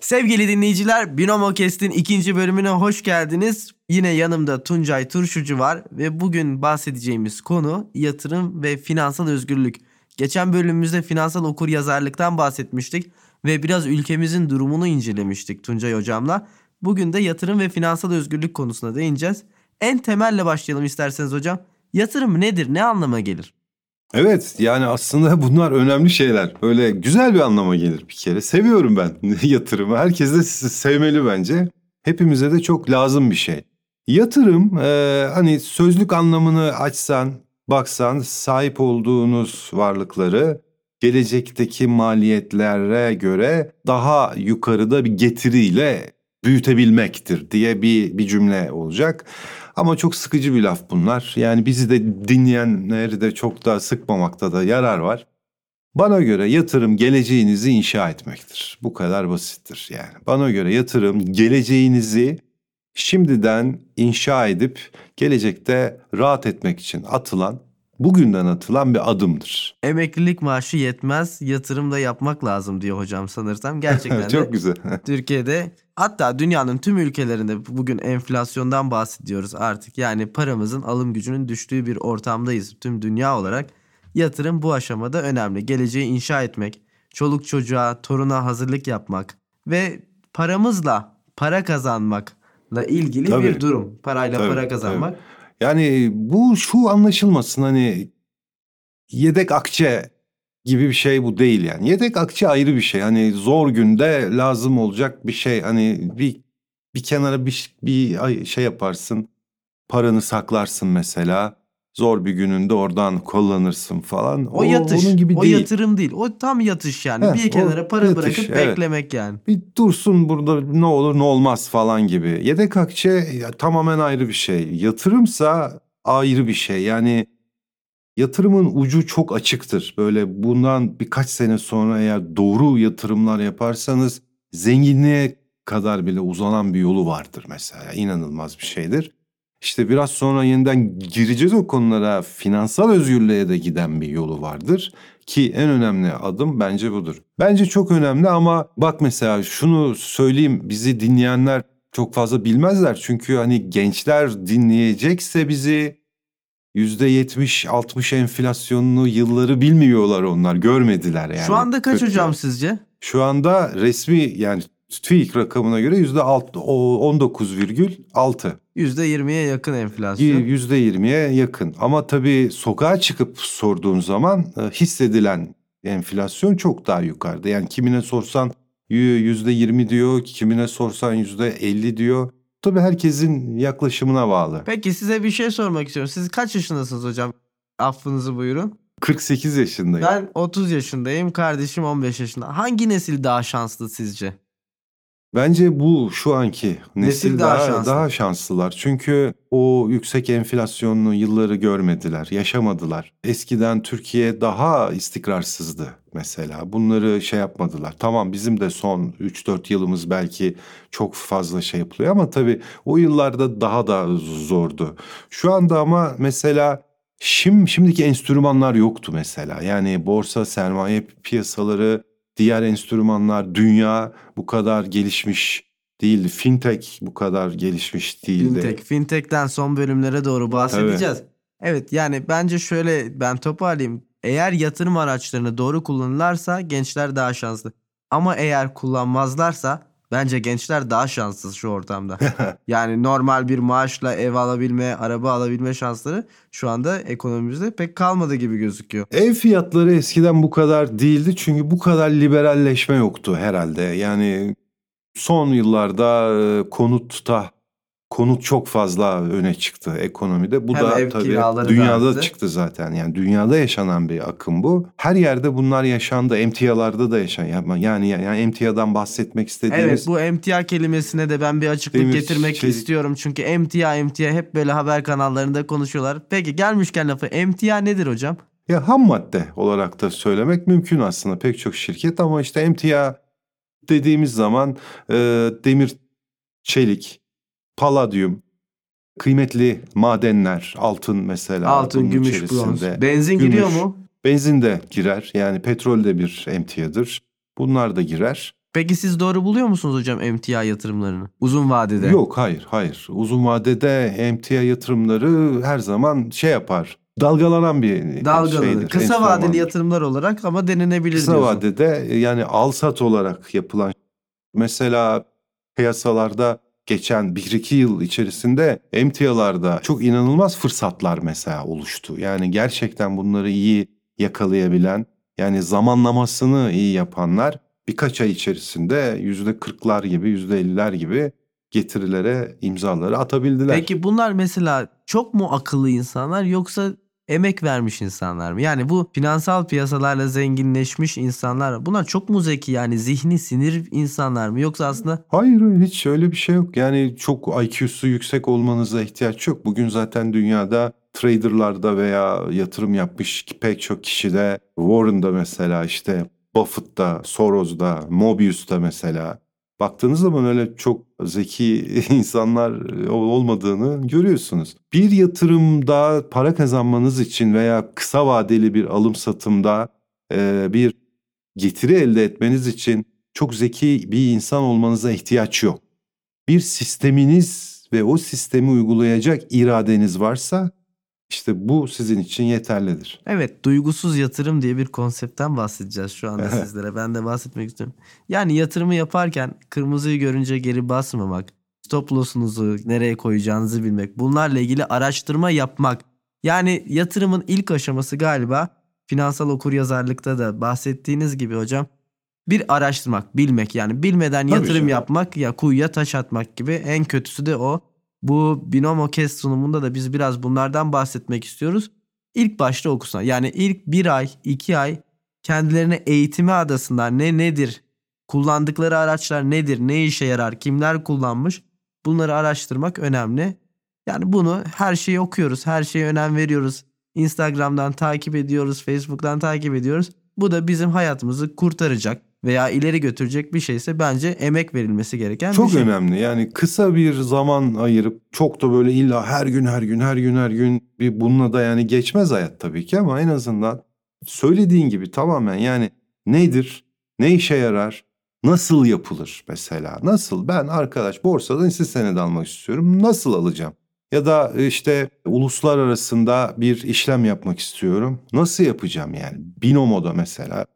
Sevgili dinleyiciler, Binomo Kest'in ikinci bölümüne hoş geldiniz. Yine yanımda Tuncay Turşucu var ve bugün bahsedeceğimiz konu yatırım ve finansal özgürlük. Geçen bölümümüzde finansal okur yazarlıktan bahsetmiştik ve biraz ülkemizin durumunu incelemiştik Tuncay hocamla. Bugün de yatırım ve finansal özgürlük konusuna değineceğiz. En temelle başlayalım isterseniz hocam. Yatırım nedir? Ne anlama gelir? Evet yani aslında bunlar önemli şeyler. Böyle güzel bir anlama gelir bir kere. Seviyorum ben yatırımı. Herkes de sevmeli bence. Hepimize de çok lazım bir şey. Yatırım e, hani sözlük anlamını açsan, baksan sahip olduğunuz varlıkları gelecekteki maliyetlere göre daha yukarıda bir getiriyle büyütebilmektir diye bir, bir cümle olacak. Ama çok sıkıcı bir laf bunlar. Yani bizi de dinleyenleri de çok da sıkmamakta da yarar var. Bana göre yatırım geleceğinizi inşa etmektir. Bu kadar basittir yani. Bana göre yatırım geleceğinizi şimdiden inşa edip gelecekte rahat etmek için atılan bugünden atılan bir adımdır. Emeklilik maaşı yetmez, yatırım da yapmak lazım diyor hocam sanırsam. Gerçekten Çok güzel. Türkiye'de hatta dünyanın tüm ülkelerinde bugün enflasyondan bahsediyoruz artık. Yani paramızın alım gücünün düştüğü bir ortamdayız tüm dünya olarak. Yatırım bu aşamada önemli. Geleceği inşa etmek, çoluk çocuğa, toruna hazırlık yapmak ve paramızla para kazanmakla ilgili Tabii. bir durum. Parayla Tabii, para kazanmak. Yani bu şu anlaşılmasın hani yedek akçe gibi bir şey bu değil yani. Yedek akçe ayrı bir şey. Hani zor günde lazım olacak bir şey. Hani bir bir kenara bir, bir şey yaparsın. Paranı saklarsın mesela. Zor bir gününde oradan kullanırsın falan. O, yatış. onun gibi o değil. yatırım değil. O tam yatış yani. Heh, bir kenara o para yatış, bırakıp evet. beklemek yani. bir dursun burada ne olur ne olmaz falan gibi. Yedek akçe ya, tamamen ayrı bir şey. Yatırımsa ayrı bir şey. Yani yatırımın ucu çok açıktır. Böyle bundan birkaç sene sonra eğer doğru yatırımlar yaparsanız zenginliğe kadar bile uzanan bir yolu vardır mesela. İnanılmaz bir şeydir. İşte biraz sonra yeniden gireceğiz o konulara. Finansal özgürlüğe de giden bir yolu vardır. Ki en önemli adım bence budur. Bence çok önemli ama bak mesela şunu söyleyeyim bizi dinleyenler çok fazla bilmezler. Çünkü hani gençler dinleyecekse bizi %70-60 enflasyonlu yılları bilmiyorlar onlar görmediler yani. Şu anda kaç Kötü. hocam sizce? Şu anda resmi yani TÜİK rakamına göre %6 o 19,6. %20'ye yakın enflasyon. %20'ye yakın. Ama tabii sokağa çıkıp sorduğun zaman e, hissedilen enflasyon çok daha yukarıda. Yani kimine sorsan %20 diyor, kimine sorsan %50 diyor. Tabii herkesin yaklaşımına bağlı. Peki size bir şey sormak istiyorum. Siz kaç yaşındasınız hocam? Affınızı buyurun. 48 yaşındayım. Ben 30 yaşındayım. Kardeşim 15 yaşında. Hangi nesil daha şanslı sizce? Bence bu şu anki nesil, Nesil daha daha, şanslı. daha şanslılar. Çünkü o yüksek enflasyonlu yılları görmediler, yaşamadılar. Eskiden Türkiye daha istikrarsızdı mesela. Bunları şey yapmadılar. Tamam bizim de son 3-4 yılımız belki çok fazla şey yapılıyor ama tabii o yıllarda daha da zordu. Şu anda ama mesela Şimdi, şimdiki enstrümanlar yoktu mesela. Yani borsa, sermaye piyasaları, diğer enstrümanlar, dünya bu kadar gelişmiş değildi. Fintech bu kadar gelişmiş değildi. Fintech. Fintech'ten son bölümlere doğru bahsedeceğiz. Evet yani bence şöyle ben toparlayayım. Eğer yatırım araçlarını doğru kullanırlarsa gençler daha şanslı. Ama eğer kullanmazlarsa bence gençler daha şanssız şu ortamda. yani normal bir maaşla ev alabilme, araba alabilme şansları şu anda ekonomimizde pek kalmadı gibi gözüküyor. Ev fiyatları eskiden bu kadar değildi çünkü bu kadar liberalleşme yoktu herhalde. Yani son yıllarda e, konutta konut çok fazla öne çıktı ekonomide. Bu Hem da tabii da dünyada arttı. çıktı zaten. Yani dünyada yaşanan bir akım bu. Her yerde bunlar yaşandı. Emtialarda da yaşan. Yani yani emtiadan bahsetmek istediğimiz Evet bu emtia kelimesine de ben bir açıklık getirmek çelik. istiyorum. Çünkü emtia emtia hep böyle haber kanallarında konuşuyorlar. Peki gelmişken lafı emtia nedir hocam? Ya ham madde olarak da söylemek mümkün aslında pek çok şirket ama işte emtia dediğimiz zaman e, demir, çelik, paladyum, kıymetli madenler, altın mesela. Altın, gümüş, içerisinde. bronz. Benzin Gümüş. giriyor mu? Benzin de girer yani petrol de bir emtiadır. Bunlar da girer. Peki siz doğru buluyor musunuz hocam emtia yatırımlarını? Uzun vadede. Yok hayır hayır. Uzun vadede emtia yatırımları her zaman şey yapar. Dalgalanan bir Dalgalanır. şeydir. Kısa enstrümandır. vadeli yatırımlar olarak ama denenebilir Kısa diyorsun. vadede yani al sat olarak yapılan mesela piyasalarda geçen 1-2 yıl içerisinde emtialarda çok inanılmaz fırsatlar mesela oluştu. Yani gerçekten bunları iyi yakalayabilen yani zamanlamasını iyi yapanlar birkaç ay içerisinde %40'lar gibi %50'ler gibi getirilere imzaları atabildiler. Peki bunlar mesela çok mu akıllı insanlar yoksa emek vermiş insanlar mı? Yani bu finansal piyasalarla zenginleşmiş insanlar? Bunlar çok mu zeki yani zihni sinir insanlar mı? Yoksa aslında Hayır hiç öyle bir şey yok. Yani çok IQ'su yüksek olmanıza ihtiyaç yok. Bugün zaten dünyada traderlarda veya yatırım yapmış pek çok kişide Warren'da mesela işte Buffett'ta, Soros'da, Mobius'ta mesela baktığınız zaman öyle çok zeki insanlar olmadığını görüyorsunuz. Bir yatırımda para kazanmanız için veya kısa vadeli bir alım satımda e, bir getiri elde etmeniz için çok zeki bir insan olmanıza ihtiyaç yok. Bir sisteminiz ve o sistemi uygulayacak iradeniz varsa işte bu sizin için yeterlidir. evet duygusuz yatırım diye bir konseptten bahsedeceğiz şu anda sizlere. Ben de bahsetmek istiyorum. Yani yatırımı yaparken kırmızıyı görünce geri basmamak, stop loss'unuzu nereye koyacağınızı bilmek, bunlarla ilgili araştırma yapmak. Yani yatırımın ilk aşaması galiba finansal okuryazarlıkta da bahsettiğiniz gibi hocam bir araştırmak, bilmek yani bilmeden Tabii yatırım canım. yapmak ya kuyuya taş atmak gibi en kötüsü de o. Bu Binomo Kes sunumunda da biz biraz bunlardan bahsetmek istiyoruz. İlk başta okusunlar. Yani ilk bir ay, iki ay kendilerine eğitimi adasınlar. Ne nedir? Kullandıkları araçlar nedir? Ne işe yarar? Kimler kullanmış? Bunları araştırmak önemli. Yani bunu her şeyi okuyoruz. Her şeye önem veriyoruz. Instagram'dan takip ediyoruz. Facebook'tan takip ediyoruz. Bu da bizim hayatımızı kurtaracak veya ileri götürecek bir şeyse bence emek verilmesi gereken Çok bir şey. önemli. Yani kısa bir zaman ayırıp çok da böyle illa her gün her gün her gün her gün bir bununla da yani geçmez hayat tabii ki ama en azından söylediğin gibi tamamen yani nedir? Ne işe yarar? Nasıl yapılır mesela? Nasıl? Ben arkadaş borsadan hisse senedi almak istiyorum. Nasıl alacağım? Ya da işte uluslar arasında bir işlem yapmak istiyorum. Nasıl yapacağım yani? Binomo'da mesela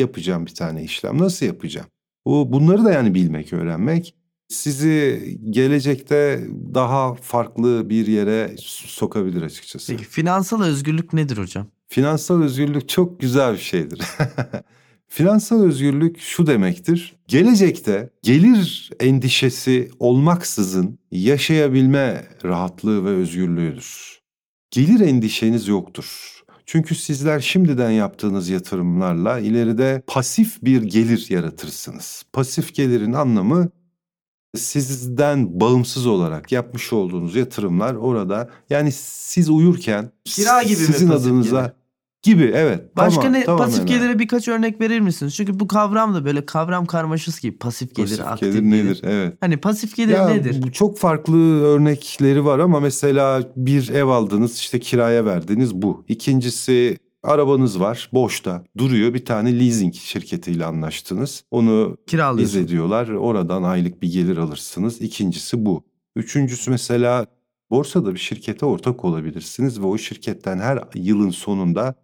yapacağım bir tane işlem. Nasıl yapacağım? Bu bunları da yani bilmek, öğrenmek sizi gelecekte daha farklı bir yere sokabilir açıkçası. Peki finansal özgürlük nedir hocam? Finansal özgürlük çok güzel bir şeydir. Finansal özgürlük şu demektir. Gelecekte gelir endişesi olmaksızın yaşayabilme rahatlığı ve özgürlüğüdür. Gelir endişeniz yoktur. Çünkü sizler şimdiden yaptığınız yatırımlarla ileride pasif bir gelir yaratırsınız. Pasif gelirin anlamı sizden bağımsız olarak yapmış olduğunuz yatırımlar orada yani siz uyurken Kira gibi sizin adınıza gelir? Gibi evet. Başka Tamam, ne tamamen pasif öyle. gelire birkaç örnek verir misiniz? Çünkü bu kavram da böyle kavram karmaşası gibi pasif gelir, Pasif aktif gelir nedir? Evet. Hani pasif gelir Ya nedir? bu çok farklı örnekleri var ama mesela bir ev aldınız işte kiraya verdiniz bu. İkincisi arabanız var boşta duruyor bir tane leasing şirketiyle anlaştınız. Onu Kiralıyorsun. ediyorlar oradan aylık bir gelir alırsınız. İkincisi bu. Üçüncüsü mesela borsada bir şirkete ortak olabilirsiniz ve o şirketten her yılın sonunda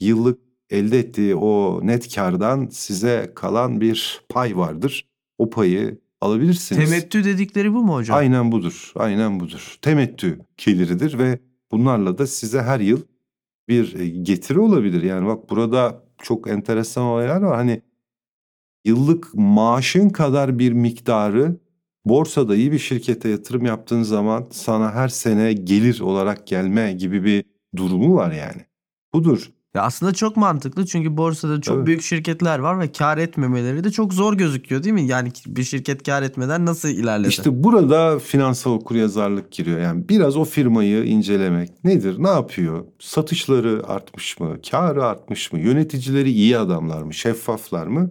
yıllık elde ettiği o net kardan size kalan bir pay vardır. O payı alabilirsiniz. Temettü dedikleri bu mu hocam? Aynen budur. Aynen budur. Temettü geliridir ve bunlarla da size her yıl bir e, getiri olabilir. Yani bak burada çok enteresan olaylar var. Hani yıllık maaşın kadar bir miktarı borsada iyi bir şirkete yatırım yaptığın zaman sana her sene gelir olarak gelme gibi bir durumu var yani. Budur. Ya aslında çok mantıklı çünkü borsada çok Tabii. büyük şirketler var ve kar etmemeleri de çok zor gözüküyor değil mi? Yani bir şirket kar etmeden nasıl ilerledi? İşte burada finansal okuryazarlık giriyor. Yani biraz o firmayı incelemek. Nedir? Ne yapıyor? Satışları artmış mı? Karı artmış mı? Yöneticileri iyi adamlar mı? Şeffaflar mı?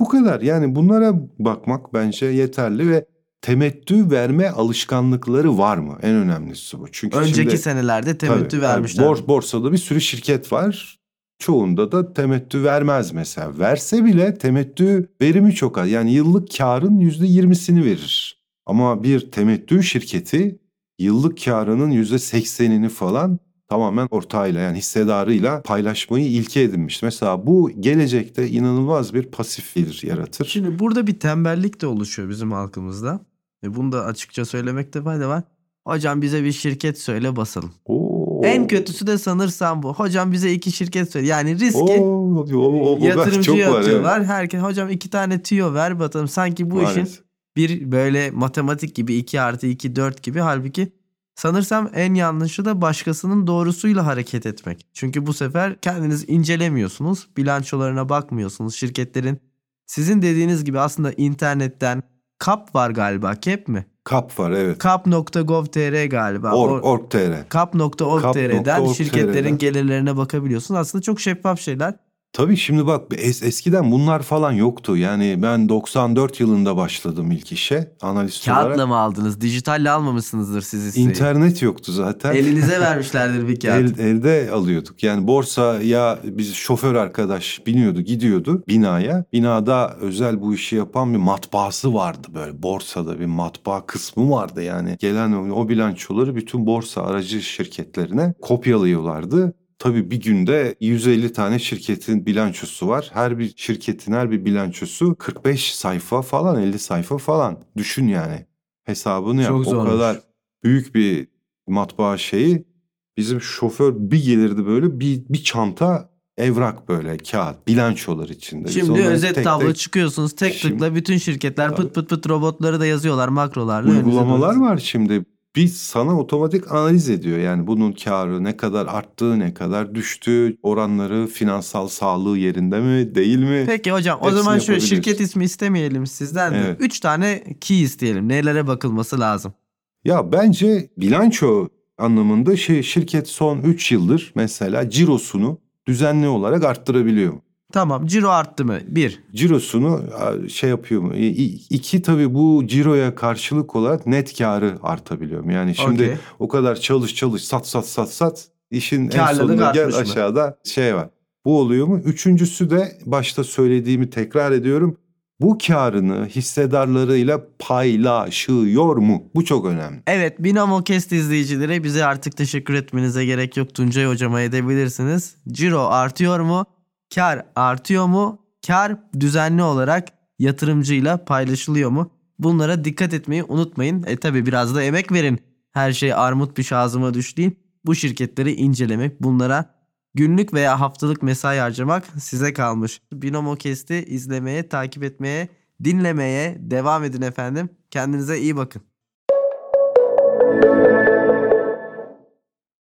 Bu kadar. Yani bunlara bakmak bence yeterli ve temettü verme alışkanlıkları var mı? En önemlisi bu. Çünkü Önceki şimdi- senelerde temettü Tabii, vermişler. yani bor- borsada bir sürü şirket var. Çoğunda da temettü vermez mesela. Verse bile temettü verimi çok az. Yani yıllık karın %20'sini verir. Ama bir temettü şirketi yıllık karının %80'ini falan tamamen ortağıyla yani hissedarıyla paylaşmayı ilke edinmiş. Mesela bu gelecekte inanılmaz bir pasif gelir yaratır. Şimdi burada bir tembellik de oluşuyor bizim halkımızda. Ve bunu da açıkça söylemekte fayda var. Hocam bize bir şirket söyle basalım. Oo. En kötüsü de sanırsam bu. Hocam bize iki şirket söyle. Yani riski Oo, o, o, o, yatırımcıya çok var. Herkes hocam iki tane tüyo ver bakalım. Sanki bu evet. işin Maalesef. bir böyle matematik gibi 2 artı 2 4 gibi. Halbuki sanırsam en yanlışı da başkasının doğrusuyla hareket etmek. Çünkü bu sefer kendiniz incelemiyorsunuz. Bilançolarına bakmıyorsunuz. Şirketlerin sizin dediğiniz gibi aslında internetten kap var galiba. Kep mi? Kap var evet. Kap.gov.tr galiba. Org, Or- Org.tr. Kap.org.tr'den Kap.org.tr'den. şirketlerin gelirlerine bakabiliyorsun. Aslında çok şeffaf şeyler. Tabii şimdi bak es, eskiden bunlar falan yoktu. Yani ben 94 yılında başladım ilk işe analist Kağıtla olarak. mı aldınız? Dijitalle almamışsınızdır siz hisseyi. İnternet yoktu zaten. Elinize vermişlerdir bir kağıt. El, elde alıyorduk. Yani borsa ya biz şoför arkadaş biniyordu gidiyordu binaya. Binada özel bu işi yapan bir matbaası vardı böyle. Borsada bir matbaa kısmı vardı yani. Gelen o, o bilançoları bütün borsa aracı şirketlerine kopyalıyorlardı. Tabii bir günde 150 tane şirketin bilançosu var. Her bir şirketin her bir bilançosu 45 sayfa falan 50 sayfa falan. Düşün yani. Hesabını yap. Çok o zormuş. kadar büyük bir matbaa şeyi bizim şoför bir gelirdi böyle bir, bir çanta evrak böyle kağıt bilançolar içinde. Biz Şimdi özet tek tablo tek- çıkıyorsunuz tek Şimdi- tıkla bütün şirketler Tabii. pıt pıt pıt robotları da yazıyorlar makrolarla. uygulamalar var şimdi. Biz sana otomatik analiz ediyor. Yani bunun karı ne kadar arttı, ne kadar düştü, oranları, finansal sağlığı yerinde mi, değil mi? Peki hocam o Hepsini zaman şöyle yapabiliyorsun. şirket ismi istemeyelim sizden de. Evet. 3 tane key isteyelim. Nelere bakılması lazım? Ya bence bilanço anlamında şey şirket son 3 yıldır mesela cirosunu düzenli olarak arttırabiliyor? Tamam ciro arttı mı? 1. Cirosunu şey yapıyor mu? İki tabii bu ciroya karşılık olarak net karı artabiliyor mu? Yani şimdi Okey. o kadar çalış çalış sat sat sat sat işin en Karlılık sonunda gel mı? aşağıda şey var. Bu oluyor mu? Üçüncüsü de başta söylediğimi tekrar ediyorum. Bu karını hissedarlarıyla paylaşıyor mu? Bu çok önemli. Evet Binomo Cast izleyicileri bize artık teşekkür etmenize gerek yok. Tuncay hocama edebilirsiniz. Ciro artıyor mu? Kar artıyor mu? Kar düzenli olarak yatırımcıyla paylaşılıyor mu? Bunlara dikkat etmeyi unutmayın. E tabi biraz da emek verin. Her şey armut piş ağzıma düş. Bu şirketleri incelemek, bunlara günlük veya haftalık mesai harcamak size kalmış. Binomo Cast'i izlemeye, takip etmeye, dinlemeye devam edin efendim. Kendinize iyi bakın.